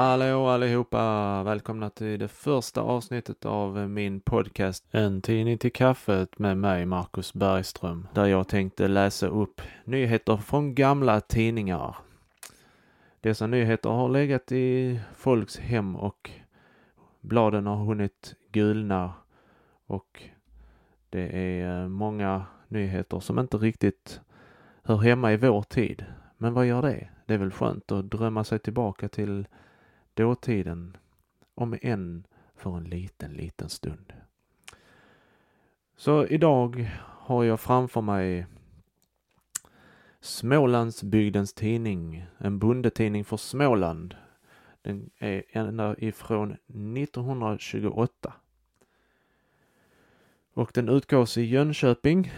Hallå allihopa! Välkomna till det första avsnittet av min podcast En tidning till kaffet med mig, Marcus Bergström, där jag tänkte läsa upp nyheter från gamla tidningar. Dessa nyheter har legat i folks hem och bladen har hunnit gulna och det är eh, många nyheter som inte riktigt hör hemma i vår tid. Men vad gör det? Det är väl skönt att drömma sig tillbaka till dåtiden, om än för en liten, liten stund. Så idag har jag framför mig Smålandsbygdens tidning, en bondetidning för Småland. Den är ända ifrån 1928. Och den utgavs i Jönköping.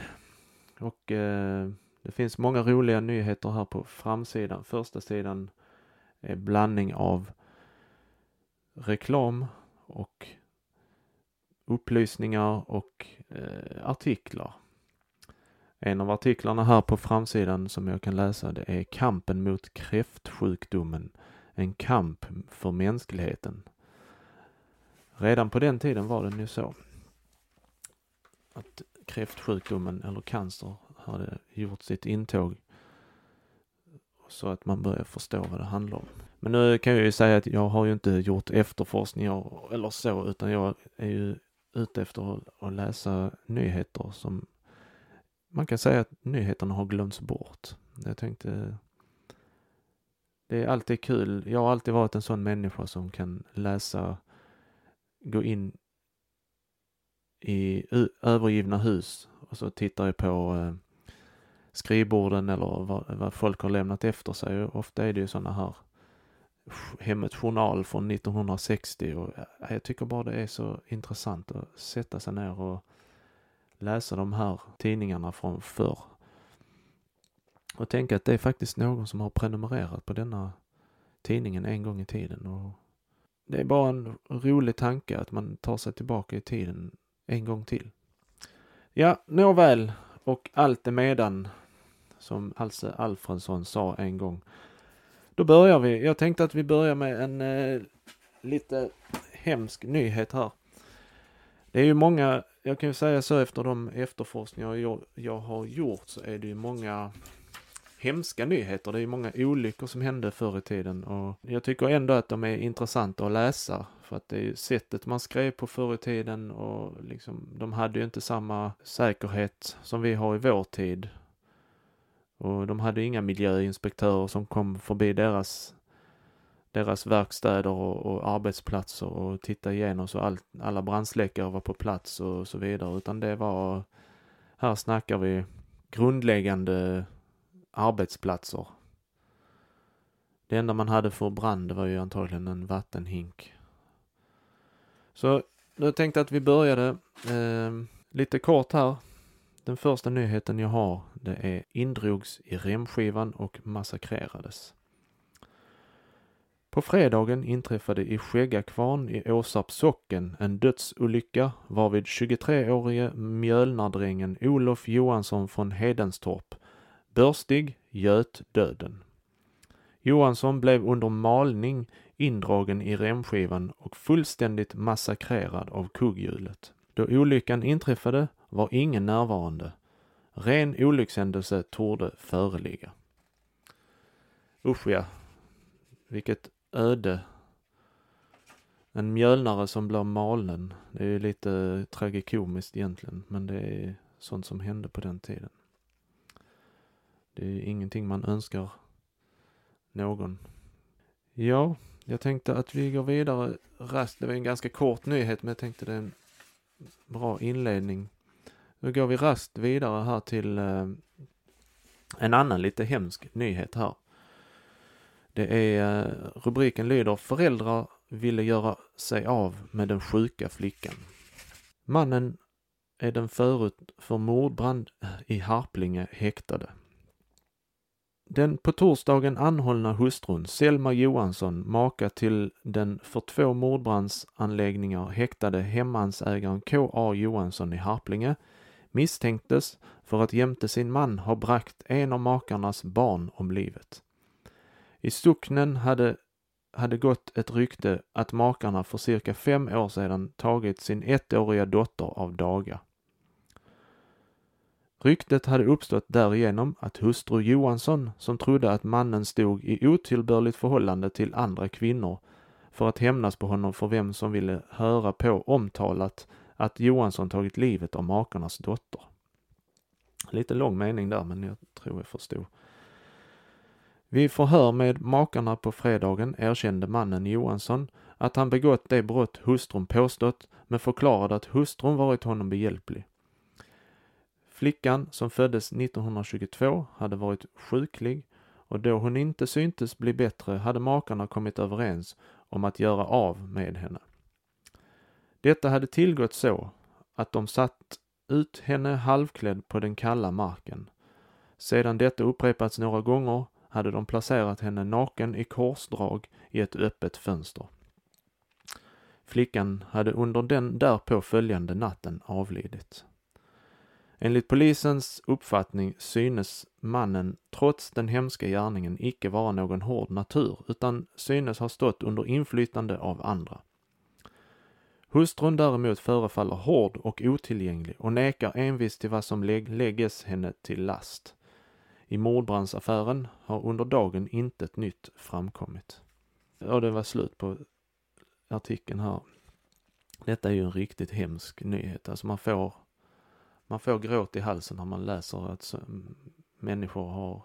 Och eh, det finns många roliga nyheter här på framsidan. Första sidan är blandning av reklam och upplysningar och eh, artiklar. En av artiklarna här på framsidan som jag kan läsa det är Kampen mot kräftsjukdomen. En kamp för mänskligheten. Redan på den tiden var det nu så att kräftsjukdomen eller cancer hade gjort sitt intåg så att man börjar förstå vad det handlar om. Men nu kan jag ju säga att jag har ju inte gjort efterforskningar eller så, utan jag är ju ute efter att läsa nyheter som man kan säga att nyheterna har glömts bort. Jag tänkte det är alltid kul. Jag har alltid varit en sån människa som kan läsa, gå in i övergivna hus och så tittar jag på eh, skrivborden eller vad, vad, folk har lämnat efter sig. Ofta är det ju sådana här Hemmets Journal från 1960 och jag tycker bara det är så intressant att sätta sig ner och läsa de här tidningarna från förr. Och tänka att det är faktiskt någon som har prenumererat på denna tidningen en gång i tiden. Och det är bara en rolig tanke att man tar sig tillbaka i tiden en gång till. Ja, nåväl. Och allt emedan, som Alse Alfredsson sa en gång. Då börjar vi. Jag tänkte att vi börjar med en eh, lite hemsk nyhet här. Det är ju många, jag kan ju säga så efter de efterforskningar jag, jag har gjort så är det ju många hemska nyheter. Det är ju många olyckor som hände förr i tiden och jag tycker ändå att de är intressanta att läsa för att det är ju sättet man skrev på förr i tiden och liksom de hade ju inte samma säkerhet som vi har i vår tid. Och de hade inga miljöinspektörer som kom förbi deras deras verkstäder och, och arbetsplatser och tittade igenom så all, alla brandsläckare var på plats och så vidare utan det var här snackar vi grundläggande arbetsplatser. Det enda man hade för brand var ju antagligen en vattenhink. Så nu tänkte jag att vi började eh, lite kort här. Den första nyheten jag har det är indrogs i remskivan och massakrerades. På fredagen inträffade i Skäggakvarn i Åsarps socken en dödsolycka varvid 23-årige mjölnardrängen Olof Johansson från Hedenstorp Börstig göt döden. Johansson blev under malning indragen i remskivan och fullständigt massakrerad av kugghjulet. Då olyckan inträffade var ingen närvarande. Ren olyckshändelse torde föreligga. Usch ja. Vilket öde. En mjölnare som blir malen. Det är ju lite tragikomiskt egentligen, men det är sånt som hände på den tiden. Det är ingenting man önskar någon. Ja, jag tänkte att vi går vidare raskt. Det var en ganska kort nyhet, men jag tänkte det är en bra inledning. Nu går vi raskt vidare här till eh, en annan lite hemsk nyhet här. Det är, eh, rubriken lyder Föräldrar ville göra sig av med den sjuka flickan. Mannen är den förut för mordbrand eh, i Harplinge häktade. Den på torsdagen anhållna hustrun Selma Johansson, maka till den för två mordbrandsanläggningar häktade hemmansägaren K.A. Johansson i Harplinge, misstänktes för att jämte sin man ha bragt en av makarnas barn om livet. I socknen hade hade gått ett rykte att makarna för cirka fem år sedan tagit sin ettåriga dotter av daga. Ryktet hade uppstått därigenom att hustru Johansson, som trodde att mannen stod i otillbörligt förhållande till andra kvinnor, för att hämnas på honom för vem som ville höra på omtalat att Johansson tagit livet av makarnas dotter. Lite lång mening där, men jag tror jag förstod. Vid förhör med makarna på fredagen erkände mannen Johansson att han begått det brott hustrun påstått, men förklarade att hustrun varit honom behjälplig. Flickan, som föddes 1922, hade varit sjuklig och då hon inte syntes bli bättre hade makarna kommit överens om att göra av med henne. Detta hade tillgått så att de satt ut henne halvklädd på den kalla marken. Sedan detta upprepats några gånger hade de placerat henne naken i korsdrag i ett öppet fönster. Flickan hade under den därpå följande natten avlidit. Enligt polisens uppfattning synes mannen trots den hemska gärningen icke vara någon hård natur utan synes ha stått under inflytande av andra. Hustrun däremot förefaller hård och otillgänglig och nekar envist till vad som lägg lägges henne till last. I mordbrandsaffären har under dagen intet nytt framkommit. Och det var slut på artikeln här. Detta är ju en riktigt hemsk nyhet. Alltså man får, man får gråt i halsen när man läser att människor har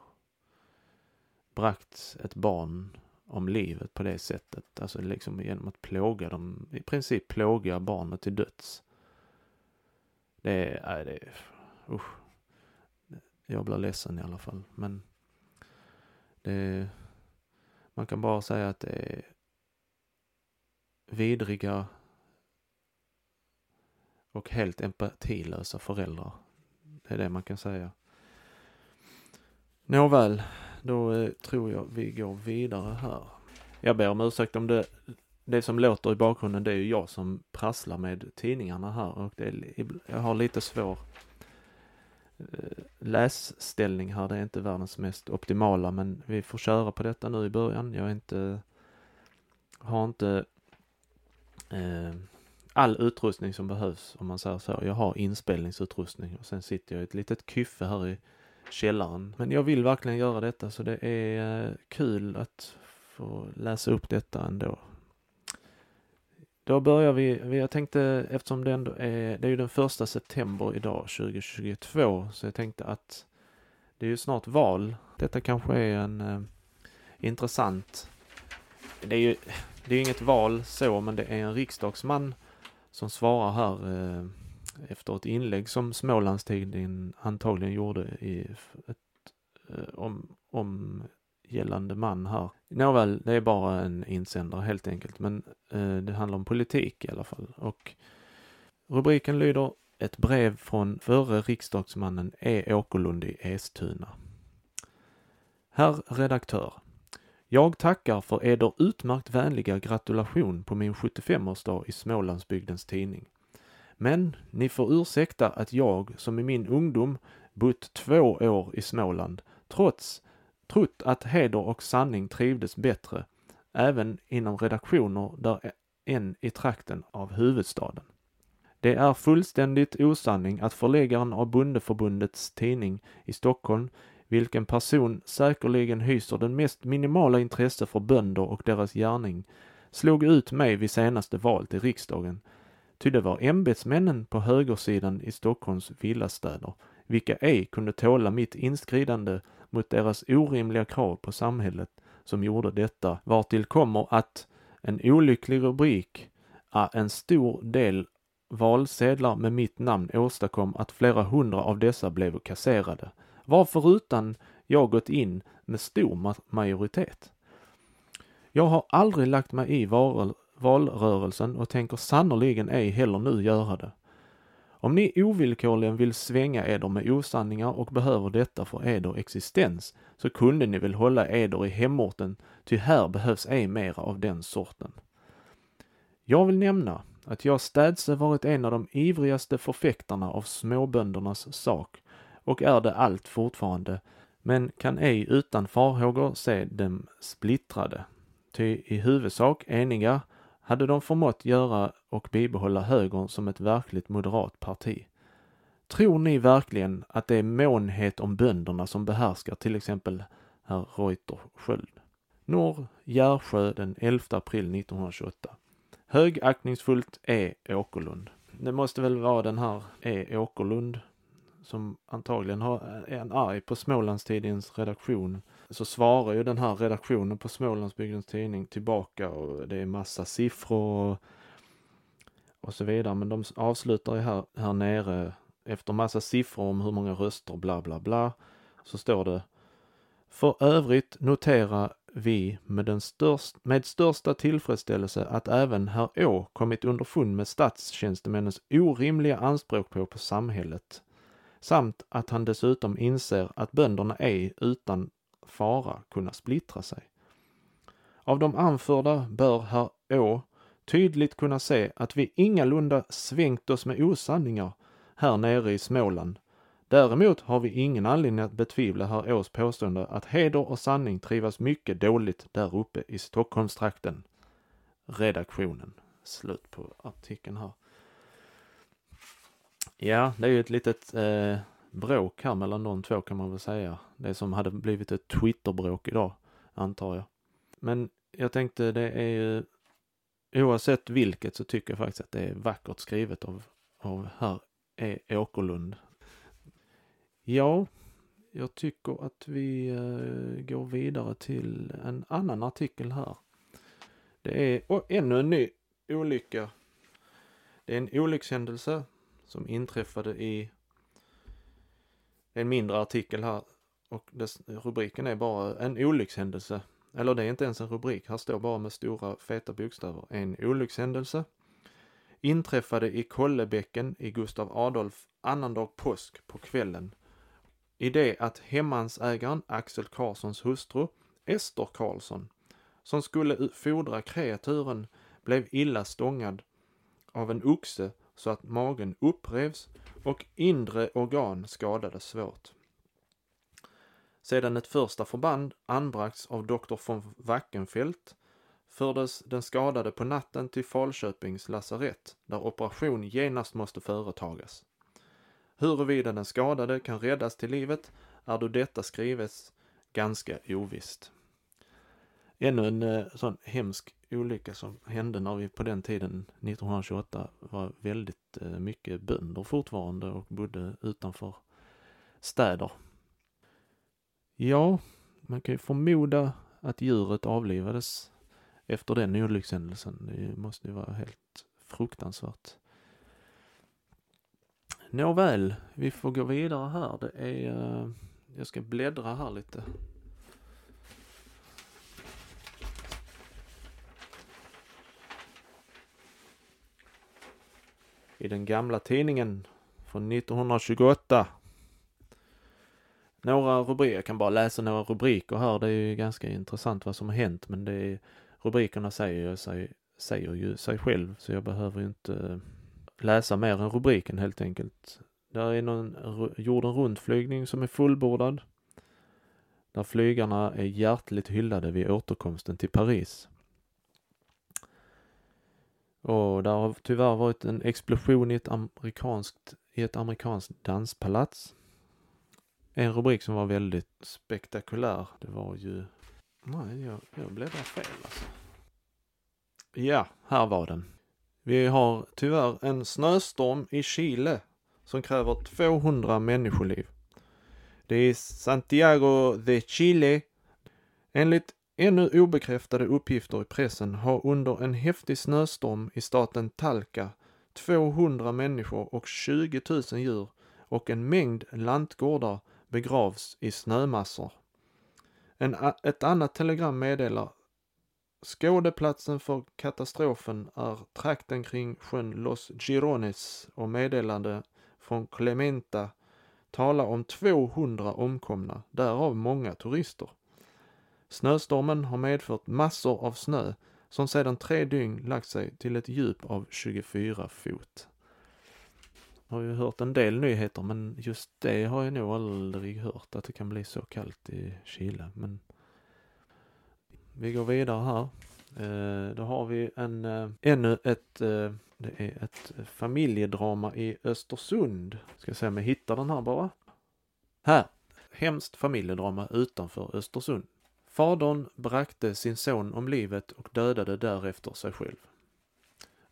bragt ett barn om livet på det sättet. Alltså liksom genom att plåga dem, i princip plåga barnet till döds. Det är, nej det är, usch. Jag blir ledsen i alla fall, men det, man kan bara säga att det är vidriga och helt empatilösa föräldrar. Det är det man kan säga. Nåväl, då eh, tror jag vi går vidare här. Jag ber om ursäkt om det, det som låter i bakgrunden, det är ju jag som prasslar med tidningarna här och det är, jag har lite svår eh, läsställning här. Det är inte världens mest optimala, men vi får köra på detta nu i början. Jag är inte, har inte eh, all utrustning som behövs om man säger så. Jag har inspelningsutrustning och sen sitter jag i ett litet kyffe här i källaren. Men jag vill verkligen göra detta så det är eh, kul att få läsa upp detta ändå. Då börjar vi, jag tänkte eftersom det ändå är, det är ju den första september idag 2022 så jag tänkte att det är ju snart val. Detta kanske är en eh, intressant, det är ju, det är inget val så men det är en riksdagsman som svarar här eh, efter ett inlägg som Smålandstidningen antagligen gjorde i ett, eh, om, om gällande man här. Nåväl, det är bara en insändare helt enkelt, men eh, det handlar om politik i alla fall. Och rubriken lyder Ett brev från förre riksdagsmannen E. Åkerlund i Estuna. Herr redaktör. Jag tackar för eder utmärkt vänliga gratulation på min 75-årsdag i Smålandsbygdens Tidning. Men ni får ursäkta att jag, som i min ungdom bott två år i Småland, trots trott att heder och sanning trivdes bättre, även inom redaktioner där än i trakten av huvudstaden. Det är fullständigt osanning att förläggaren av Bondeförbundets tidning i Stockholm, vilken person säkerligen hyser den mest minimala intresse för bönder och deras gärning, slog ut mig vid senaste val till riksdagen Ty det var ämbetsmännen på högersidan i Stockholms villastäder, vilka ej kunde tåla mitt inskridande mot deras orimliga krav på samhället, som gjorde detta, vartill kommer att en olycklig rubrik är en stor del valsedlar med mitt namn åstadkom att flera hundra av dessa blev kasserade, varför utan jag gått in med stor majoritet. Jag har aldrig lagt mig i valrörelsen och tänker sannoliken ej heller nu göra det. Om ni ovillkorligen vill svänga eder med osanningar och behöver detta för eder existens, så kunde ni väl hålla eder i hemorten, ty här behövs ej mera av den sorten. Jag vill nämna att jag städse varit en av de ivrigaste förfäktarna av småböndernas sak och är det allt fortfarande, men kan ej utan farhågor se dem splittrade Ty i huvudsak eniga hade de förmått göra och bibehålla högern som ett verkligt moderat parti. Tror ni verkligen att det är månhet om bönderna som behärskar till exempel herr Reuter Sköld? Norr Järvsjö den 11 april 1928. Högaktningsfullt E. Åkerlund. Det måste väl vara den här E. Åkerlund som antagligen har, är en arg på Smålandstidningens redaktion. Så svarar ju den här redaktionen på Smålandsbygdens tidning tillbaka och det är massa siffror och, och så vidare. Men de avslutar ju här, här nere efter massa siffror om hur många röster bla bla bla. Så står det för övrigt notera vi med, den störst, med största tillfredsställelse att även herr Å kommit underfund med statstjänstemännens orimliga anspråk på, på samhället samt att han dessutom inser att bönderna ej utan fara kunna splittra sig. Av de anförda bör herr Å tydligt kunna se att vi ingalunda svängt oss med osanningar här nere i Småland Däremot har vi ingen anledning att betvivla herr Ås påstående att heder och sanning trivas mycket dåligt där uppe i Stockholmstrakten. Redaktionen. Slut på artikeln här. Ja, det är ju ett litet eh, bråk här mellan de två kan man väl säga. Det som hade blivit ett Twitterbråk idag, antar jag. Men jag tänkte det är ju oavsett vilket så tycker jag faktiskt att det är vackert skrivet av, av herr E. Åkerlund Ja, jag tycker att vi eh, går vidare till en annan artikel här. Det är oh, ännu en ny olycka. Det är en olyckshändelse som inträffade i en mindre artikel här och dess, rubriken är bara en olyckshändelse. Eller det är inte ens en rubrik, här står bara med stora feta bokstäver. En olyckshändelse inträffade i Kollebäcken i Gustav Adolf annandag påsk på kvällen i det att hemmansägaren Axel Karlssons hustru Ester Karlsson, som skulle fodra kreaturen, blev illa stångad av en oxe så att magen upprevs och inre organ skadades svårt. Sedan ett första förband anbragts av doktor von Wackenfeldt fördes den skadade på natten till Falköpings lasarett där operation genast måste företagas. Huruvida den skadade kan räddas till livet är då detta skrives ganska ovisst. Ännu en eh, sån hemsk olycka som hände när vi på den tiden, 1928, var väldigt eh, mycket bönder fortfarande och bodde utanför städer. Ja, man kan ju förmoda att djuret avlivades efter den olyckshändelsen. Det måste ju vara helt fruktansvärt. Nåväl, vi får gå vidare här. Det är, eh, jag ska bläddra här lite. I den gamla tidningen från 1928. Några rubriker, jag kan bara läsa några rubriker här. Det är ju ganska intressant vad som har hänt men det är, rubrikerna säger ju sig, säger ju sig själv så jag behöver ju inte eh, läsa mer än rubriken helt enkelt. Där är någon jorden runt-flygning som är fullbordad. Där flygarna är hjärtligt hyllade vid återkomsten till Paris. Och där har tyvärr varit en explosion i ett amerikanskt, i ett amerikanskt danspalats. En rubrik som var väldigt spektakulär, det var ju... Nej, jag, jag bläddrar fel alltså. Ja, här var den. Vi har tyvärr en snöstorm i Chile som kräver 200 människoliv. Det är Santiago de Chile. Enligt ännu obekräftade uppgifter i pressen har under en häftig snöstorm i staten Talca 200 människor och 20 000 djur och en mängd lantgårdar begravs i snömassor. En, ett annat telegram meddelar Skådeplatsen för katastrofen är trakten kring sjön Los Girones och meddelande från Clementa talar om 200 omkomna, därav många turister. Snöstormen har medfört massor av snö som sedan tre dygn lagt sig till ett djup av 24 fot. Jag har ju hört en del nyheter men just det har jag nog aldrig hört att det kan bli så kallt i Chile. Men vi går vidare här. Eh, då har vi en, eh, ännu ett, eh, det är ett familjedrama i Östersund. Ska se om jag hittar den här bara. Här! Hemskt familjedrama utanför Östersund. Fadern bragte sin son om livet och dödade därefter sig själv.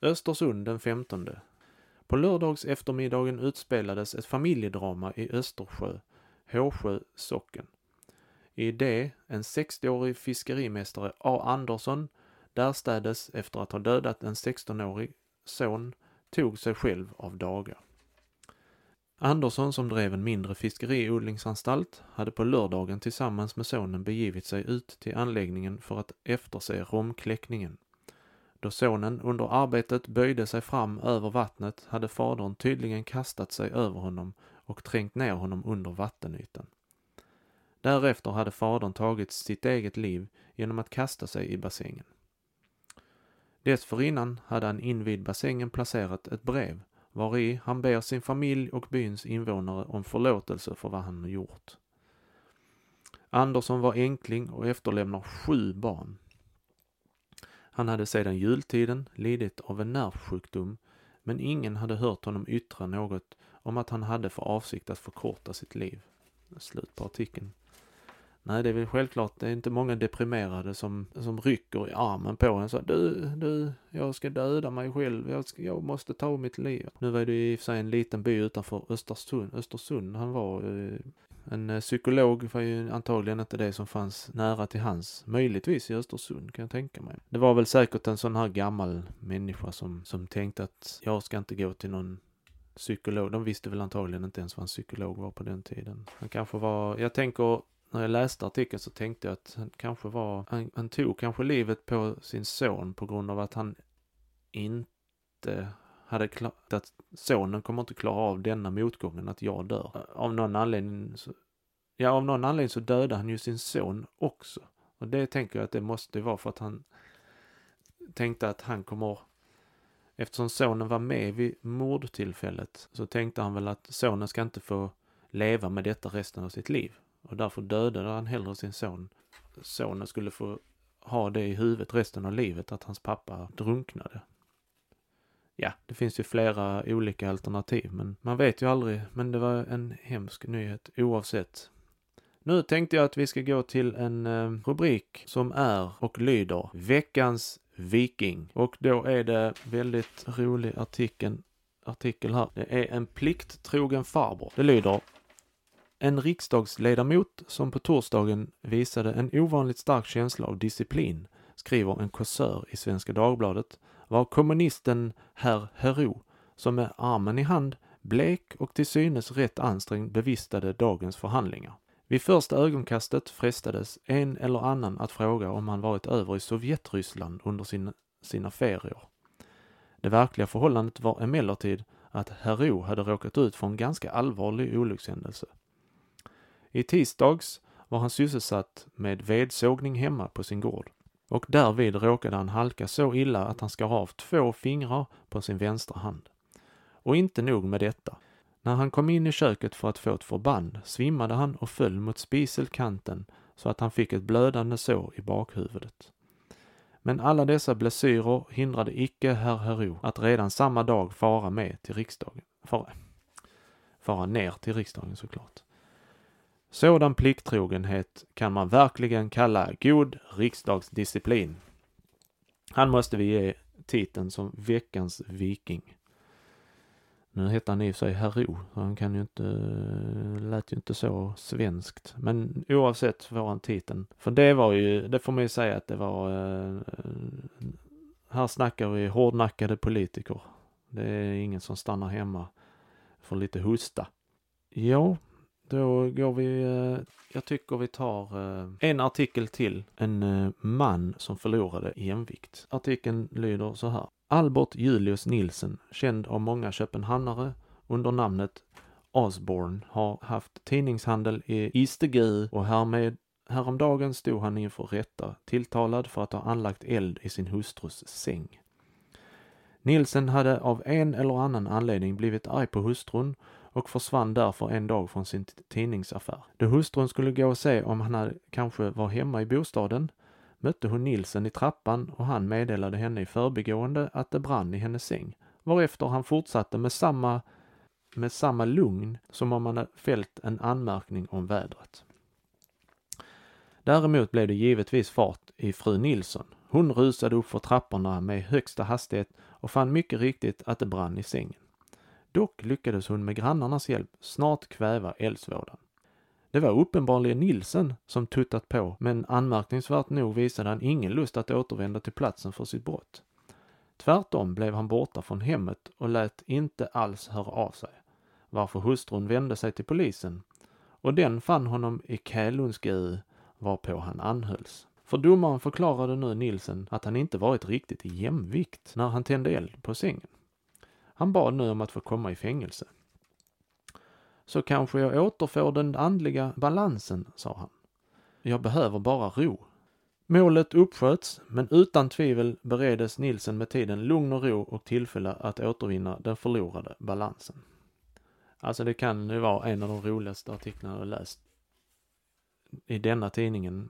Östersund den 15. På lördags eftermiddagen utspelades ett familjedrama i Östersjö, Håsjö socken. I det en 60-årig fiskerimästare A. Andersson därstädes efter att ha dödat en 16-årig son tog sig själv av daga. Andersson som drev en mindre fiskeriodlingsanstalt hade på lördagen tillsammans med sonen begivit sig ut till anläggningen för att efterse romkläckningen. Då sonen under arbetet böjde sig fram över vattnet hade fadern tydligen kastat sig över honom och trängt ner honom under vattenytan. Därefter hade fadern tagit sitt eget liv genom att kasta sig i bassängen. Dessförinnan hade han invid bassängen placerat ett brev var i han ber sin familj och byns invånare om förlåtelse för vad han gjort. Andersson var enkling och efterlämnar sju barn. Han hade sedan jultiden lidit av en nervsjukdom, men ingen hade hört honom yttra något om att han hade för avsikt att förkorta sitt liv. Slut på artikeln. Nej, det är väl självklart, det är inte många deprimerade som, som rycker i armen på en så du, du, jag ska döda mig själv, jag, ska, jag måste ta mitt liv. Nu var det i och för sig en liten by utanför Östersund, Östersund han var. Eh, en eh, psykolog var ju antagligen inte det som fanns nära till hans, möjligtvis i Östersund kan jag tänka mig. Det var väl säkert en sån här gammal människa som, som tänkte att jag ska inte gå till någon psykolog. De visste väl antagligen inte ens vad en psykolog var på den tiden. Han kanske var, jag tänker när jag läste artikeln så tänkte jag att han kanske var, han, han tog kanske livet på sin son på grund av att han inte hade klarat... att sonen kommer inte klara av denna motgången, att jag dör. Av någon anledning så, ja av någon anledning så dödade han ju sin son också. Och det tänker jag att det måste vara för att han tänkte att han kommer, eftersom sonen var med vid mordtillfället, så tänkte han väl att sonen ska inte få leva med detta resten av sitt liv. Och därför dödade han hellre sin son. Sonen skulle få ha det i huvudet resten av livet att hans pappa drunknade. Ja, det finns ju flera olika alternativ, men man vet ju aldrig. Men det var en hemsk nyhet oavsett. Nu tänkte jag att vi ska gå till en eh, rubrik som är och lyder Veckans Viking. Och då är det väldigt rolig artikeln, artikel här. Det är en plikttrogen farbror. Det lyder en riksdagsledamot som på torsdagen visade en ovanligt stark känsla av disciplin, skriver en kåsör i Svenska Dagbladet, var kommunisten herr Hero, som med armen i hand, blek och till synes rätt ansträngd bevistade dagens förhandlingar. Vid första ögonkastet frestades en eller annan att fråga om han varit över i Sovjetryssland under sin, sina ferier. Det verkliga förhållandet var emellertid att Hero hade råkat ut för en ganska allvarlig olyckshändelse. I tisdags var han sysselsatt med vedsågning hemma på sin gård och därvid råkade han halka så illa att han skar av två fingrar på sin vänstra hand. Och inte nog med detta. När han kom in i köket för att få ett förband svimmade han och föll mot spiselkanten så att han fick ett blödande sår i bakhuvudet. Men alla dessa blessyrer hindrade icke herr Hero att redan samma dag fara med till riksdagen. Fara, fara ner till riksdagen såklart. Sådan plikttrogenhet kan man verkligen kalla god riksdagsdisciplin. Han måste vi ge titeln som veckans viking. Nu heter han i och för sig Herro, så han kan ju inte, lät ju inte så svenskt. Men oavsett får han titeln. För det var ju, det får man ju säga att det var, eh, här snackar vi hårdnackade politiker. Det är ingen som stannar hemma för lite hosta. Ja då går vi, eh, jag tycker vi tar eh, en artikel till. En eh, man som förlorade jämvikt. Artikeln lyder så här. Albert Julius Nilsen, känd av många köpenhamnare under namnet Osborne, har haft tidningshandel i Istegö och härmed Häromdagen stod han inför rätta, tilltalad för att ha anlagt eld i sin hustrus säng. Nilsen hade av en eller annan anledning blivit arg på hustrun och försvann därför en dag från sin tidningsaffär. Då hustrun skulle gå och se om han kanske var hemma i bostaden mötte hon Nilsen i trappan och han meddelade henne i förbigående att det brann i hennes säng, varefter han fortsatte med samma, med samma lugn som om han fällt en anmärkning om vädret. Däremot blev det givetvis fart i fru Nilsson. Hon rusade upp för trapporna med högsta hastighet och fann mycket riktigt att det brann i sängen. Dock lyckades hon med grannarnas hjälp snart kväva eldsvådan. Det var uppenbarligen Nilsen som tuttat på, men anmärkningsvärt nog visade han ingen lust att återvända till platsen för sitt brott. Tvärtom blev han borta från hemmet och lät inte alls höra av sig, varför hustrun vände sig till polisen och den fann honom i Kälundsgö varpå han anhölls. För domaren förklarade nu Nilsen att han inte varit riktigt i jämvikt när han tände eld på sängen. Han bad nu om att få komma i fängelse. Så kanske jag återfår den andliga balansen, sa han. Jag behöver bara ro. Målet uppsköts, men utan tvivel bereddes Nilsen med tiden lugn och ro och tillfälle att återvinna den förlorade balansen. Alltså det kan ju vara en av de roligaste artiklarna jag läst i denna tidningen.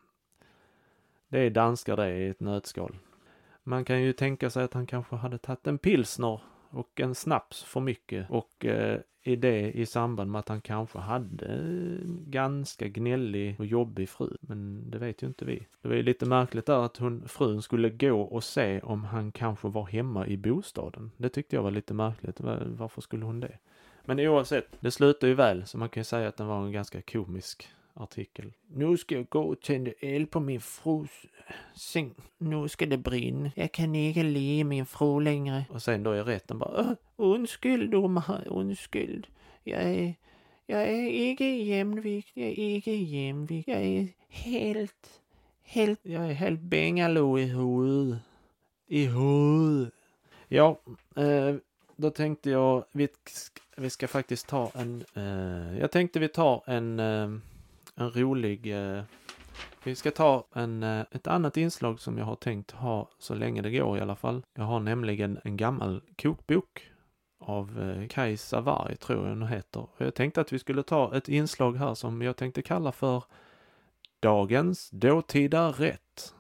Det är danskar det i ett nötskal. Man kan ju tänka sig att han kanske hade tagit en pilsner och en snaps för mycket och eh, i det i samband med att han kanske hade en ganska gnällig och jobbig fru. Men det vet ju inte vi. Det var ju lite märkligt där att hon, frun skulle gå och se om han kanske var hemma i bostaden. Det tyckte jag var lite märkligt. Varför skulle hon det? Men oavsett, det slutar ju väl så man kan ju säga att den var en ganska komisk artikel. Nu ska jag gå och tända eld på min frus säng. Nu ska det brinna. Jag kan inte le min fru längre. Och sen då i rätten bara, undskyld domare, undskyld. Jag är, jag är inte i jämvikt, jag är inte i jämvikt. Jag är helt, helt, jag är helt bengalå i huvudet. I huvudet. Ja, eh, då tänkte jag, vi, vi ska faktiskt ta en, eh, jag tänkte vi tar en eh, en rolig... Eh, vi ska ta en, eh, ett annat inslag som jag har tänkt ha så länge det går i alla fall. Jag har nämligen en gammal kokbok av eh, Kajsa Warg, tror jag den heter. Och jag tänkte att vi skulle ta ett inslag här som jag tänkte kalla för Dagens dåtida rätt.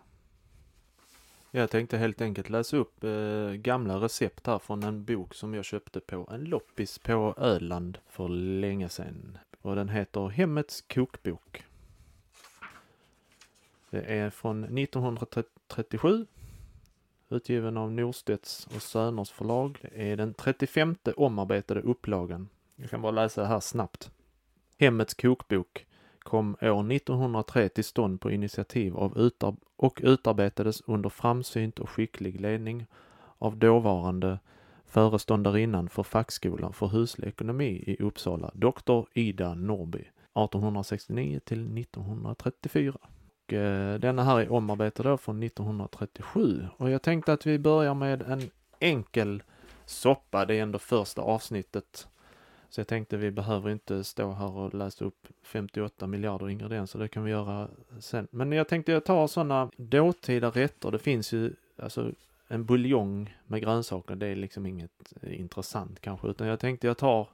Jag tänkte helt enkelt läsa upp eh, gamla recept här från en bok som jag köpte på en loppis på Öland för länge sedan och den heter Hemmets kokbok. Det är från 1937 utgiven av Norstedts och Söners förlag. Det är den 35 omarbetade upplagan. Jag kan bara läsa det här snabbt. Hemmets kokbok kom år 1903 till stånd på initiativ av utar och utarbetades under framsynt och skicklig ledning av dåvarande föreståndarinnan för fackskolan för huslig ekonomi i Uppsala, doktor Ida Norby, 1869 till 1934. Och, eh, denna här är omarbetad då från 1937 och jag tänkte att vi börjar med en enkel soppa. Det är ändå första avsnittet. Så jag tänkte vi behöver inte stå här och läsa upp 58 miljarder ingredienser, det kan vi göra sen. Men jag tänkte jag tar sådana dåtida rätter, det finns ju alltså en buljong med grönsaker, det är liksom inget eh, intressant kanske, utan jag tänkte jag tar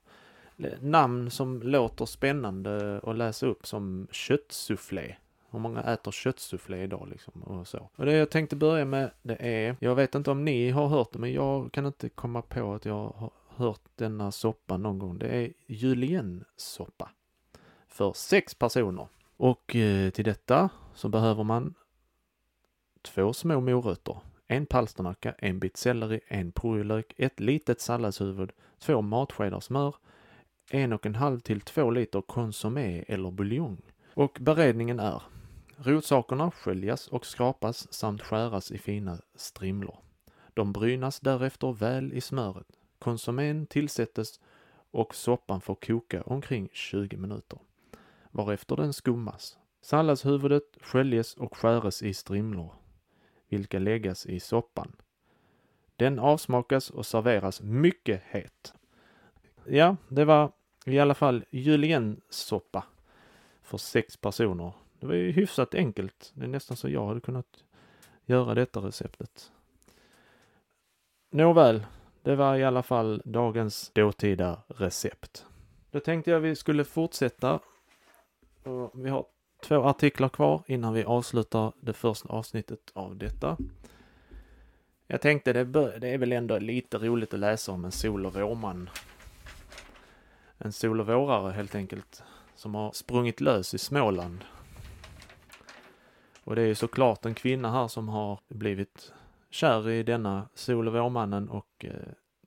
namn som låter spännande att läsa upp som köttsufflé. Hur många äter köttsufflé idag liksom och så. Och det jag tänkte börja med det är, jag vet inte om ni har hört det men jag kan inte komma på att jag har hört denna soppa någon gång. Det är juliensoppa. För sex personer. Och eh, till detta så behöver man två små morötter, en palsternacka, en bit selleri, en purjolök, ett litet salladshuvud, två matskedar smör, en och en halv till två liter konsumé eller buljong. Och beredningen är rotsakerna sköljas och skrapas samt skäras i fina strimlor. De brynas därefter väl i smöret. Konsumén tillsättes och soppan får koka omkring 20 minuter, varefter den skummas. Salladshuvudet sköljes och skäres i strimlor vilka läggas i soppan. Den avsmakas och serveras mycket het. Ja, det var i alla fall juliensoppa för sex personer. Det var ju hyfsat enkelt. Det är nästan så jag hade kunnat göra detta receptet. Nåväl, det var i alla fall dagens dåtida recept. Då tänkte jag vi skulle fortsätta. Vi har två artiklar kvar innan vi avslutar det första avsnittet av detta. Jag tänkte det, bör, det är väl ändå lite roligt att läsa om en sol och vårman. En sol och vårare helt enkelt, som har sprungit lös i Småland. Och det är ju såklart en kvinna här som har blivit kär i denna sol och vårmannen och eh,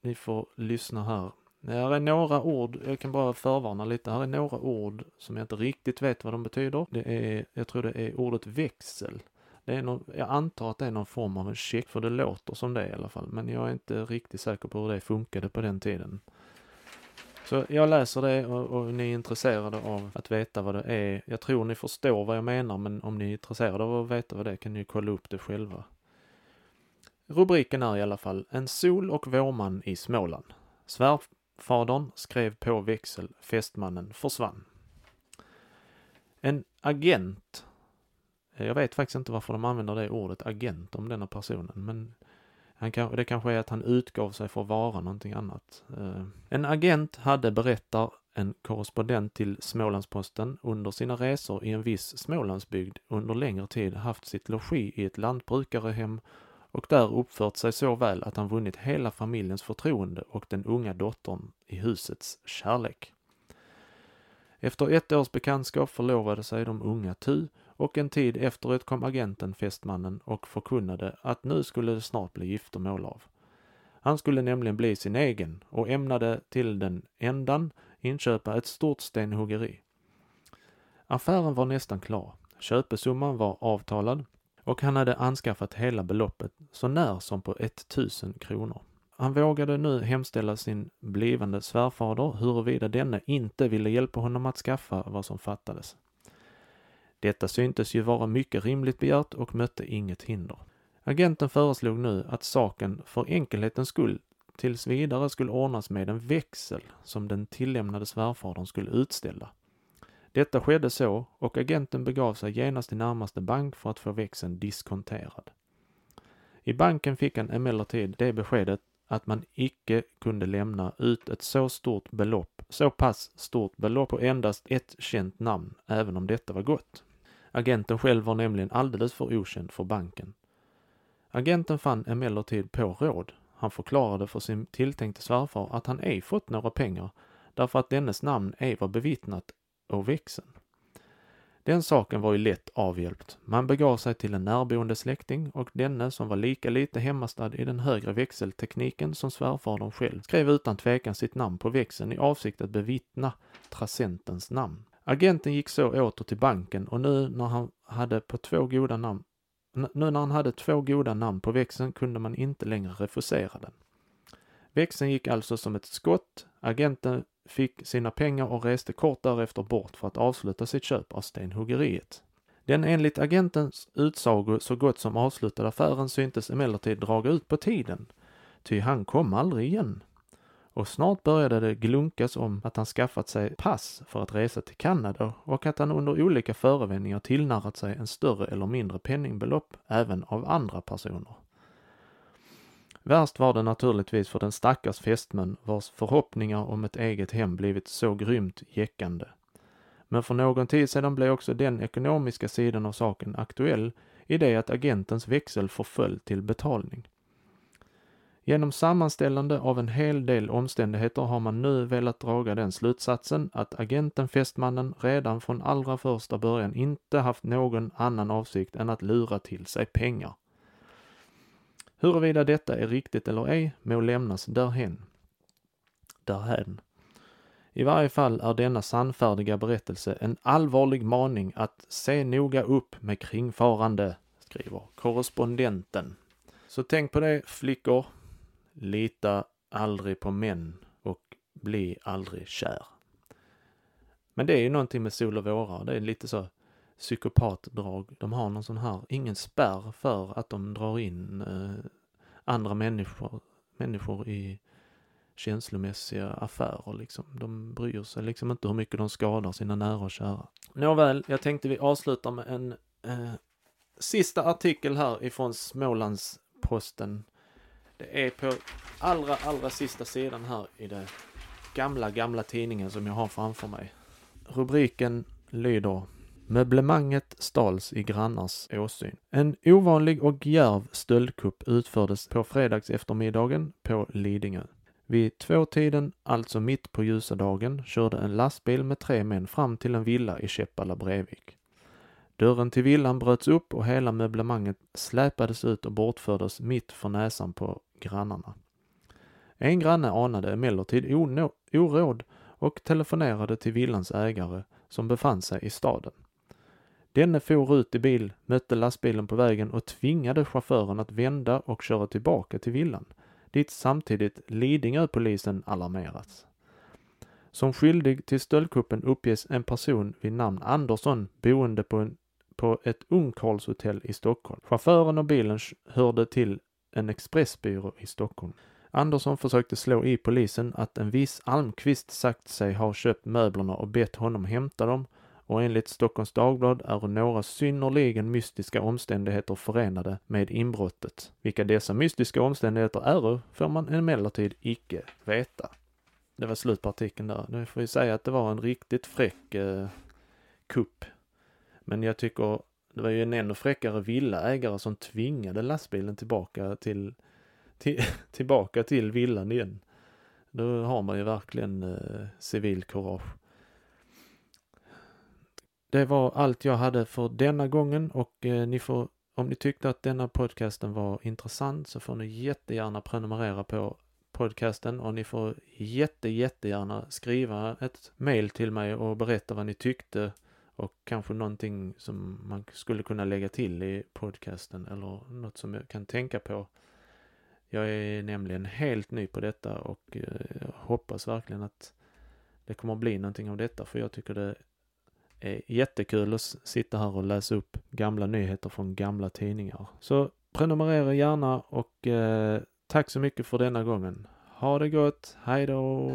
ni får lyssna här. Det här är några ord, jag kan bara förvarna lite, här är några ord som jag inte riktigt vet vad de betyder. Det är, jag tror det är ordet växel. Det är någon, jag antar att det är någon form av en check, för det låter som det i alla fall, men jag är inte riktigt säker på hur det funkade på den tiden. Så jag läser det och, och, ni är intresserade av att veta vad det är. Jag tror ni förstår vad jag menar, men om ni är intresserade av att veta vad det är kan ni kolla upp det själva. Rubriken är i alla fall En sol och vårman i Småland. Svärfadern skrev på växel, fästmannen försvann. En agent jag vet faktiskt inte varför de använder det ordet agent om denna personen, men han kan, det kanske är att han utgav sig för att vara någonting annat. Eh, en agent hade, berättar en korrespondent till Smålandsposten, under sina resor i en viss Smålandsbygd under längre tid haft sitt logi i ett lantbrukarehem och där uppfört sig så väl att han vunnit hela familjens förtroende och den unga dottern i husets kärlek. Efter ett års bekantskap förlovade sig de unga tu och en tid efteråt kom agenten fästmannen och förkunnade att nu skulle det snart bli giftermål av. Han skulle nämligen bli sin egen och ämnade till den ändan inköpa ett stort stenhuggeri. Affären var nästan klar. Köpesumman var avtalad och han hade anskaffat hela beloppet så när som på 1000 kronor. Han vågade nu hemställa sin blivande svärfader huruvida denne inte ville hjälpa honom att skaffa vad som fattades. Detta syntes ju vara mycket rimligt begärt och mötte inget hinder. Agenten föreslog nu att saken för enkelhetens skull tills vidare skulle ordnas med en växel som den tillämnade svärfadern skulle utställa. Detta skedde så och agenten begav sig genast till närmaste bank för att få växeln diskonterad. I banken fick han emellertid det beskedet att man icke kunde lämna ut ett så stort belopp, så pass stort belopp på endast ett känt namn, även om detta var gott. Agenten själv var nämligen alldeles för okänd för banken. Agenten fann emellertid på råd. Han förklarade för sin tilltänkte svärfar att han ej fått några pengar därför att dennes namn ej var bevittnat å växeln. Den saken var ju lätt avhjälpt. Man begav sig till en närboende släkting och denne som var lika lite hemmastad i den högre växeltekniken som svärfadern själv skrev utan tvekan sitt namn på växeln i avsikt att bevittna trasentens namn. Agenten gick så åter till banken och nu när han hade på två goda namn nu när han hade två goda namn på växeln kunde man inte längre refusera den. Växeln gick alltså som ett skott. Agenten fick sina pengar och reste kort därefter bort för att avsluta sitt köp av stenhuggeriet. Den enligt agentens utsago så gott som avslutade affären syntes emellertid draga ut på tiden, ty han kom aldrig igen och snart började det glunkas om att han skaffat sig pass för att resa till Kanada och att han under olika förevändningar tillnarrat sig en större eller mindre penningbelopp även av andra personer. Värst var det naturligtvis för den stackars fästmön vars förhoppningar om ett eget hem blivit så grymt jäckande. Men för någon tid sedan blev också den ekonomiska sidan av saken aktuell i det att agentens växel förföll till betalning. Genom sammanställande av en hel del omständigheter har man nu velat draga den slutsatsen att agenten Fästmannen redan från allra första början inte haft någon annan avsikt än att lura till sig pengar. Huruvida detta är riktigt eller ej må lämnas därhen. Därhän. I varje fall är denna sannfärdiga berättelse en allvarlig maning att se noga upp med kringfarande, skriver korrespondenten. Så tänk på det flickor, Lita aldrig på män och bli aldrig kär. Men det är ju någonting med sol och vårar. Det är lite så psykopatdrag. De har någon sån här, ingen spärr för att de drar in eh, andra människor, människor i känslomässiga affärer liksom. De bryr sig liksom inte hur mycket de skadar sina nära och kära. Nåväl, jag tänkte vi avslutar med en eh, sista artikel här ifrån Smålandsposten det är på allra, allra sista sidan här i den gamla, gamla tidningen som jag har framför mig. Rubriken lyder Möblemanget stals i grannars åsyn. En ovanlig och djärv stöldkupp utfördes på fredags eftermiddagen på Lidingö. Vid tvåtiden, alltså mitt på ljusa dagen, körde en lastbil med tre män fram till en villa i Käppala Brevik. Dörren till villan bröts upp och hela möblemanget släpades ut och bortfördes mitt för näsan på grannarna. En granne anade emellertid oråd och telefonerade till villans ägare som befann sig i staden. Denne for ut i bil, mötte lastbilen på vägen och tvingade chauffören att vända och köra tillbaka till villan, dit samtidigt Lidingöpolisen alarmerats. Som skyldig till stöldkuppen uppges en person vid namn Andersson boende på, en, på ett ungkarlshotell i Stockholm. Chauffören och bilen hörde till en expressbyrå i Stockholm. Andersson försökte slå i polisen att en viss Almqvist sagt sig ha köpt möblerna och bett honom hämta dem och enligt Stockholms Dagblad är några synnerligen mystiska omständigheter förenade med inbrottet. Vilka dessa mystiska omständigheter är får man emellertid icke veta. Det var slut på artikeln där. Nu får vi säga att det var en riktigt fräck eh, kupp. Men jag tycker det var ju en ännu fräckare villaägare som tvingade lastbilen tillbaka till, till tillbaka till villan igen. Då har man ju verkligen eh, civilkurage. Det var allt jag hade för denna gången och eh, ni får, om ni tyckte att denna podcasten var intressant så får ni jättegärna prenumerera på podcasten och ni får jätte, jättegärna skriva ett mail till mig och berätta vad ni tyckte och kanske någonting som man skulle kunna lägga till i podcasten eller något som jag kan tänka på. Jag är nämligen helt ny på detta och eh, jag hoppas verkligen att det kommer att bli någonting av detta för jag tycker det är jättekul att sitta här och läsa upp gamla nyheter från gamla tidningar. Så prenumerera gärna och eh, tack så mycket för denna gången. Ha det gott, hej då!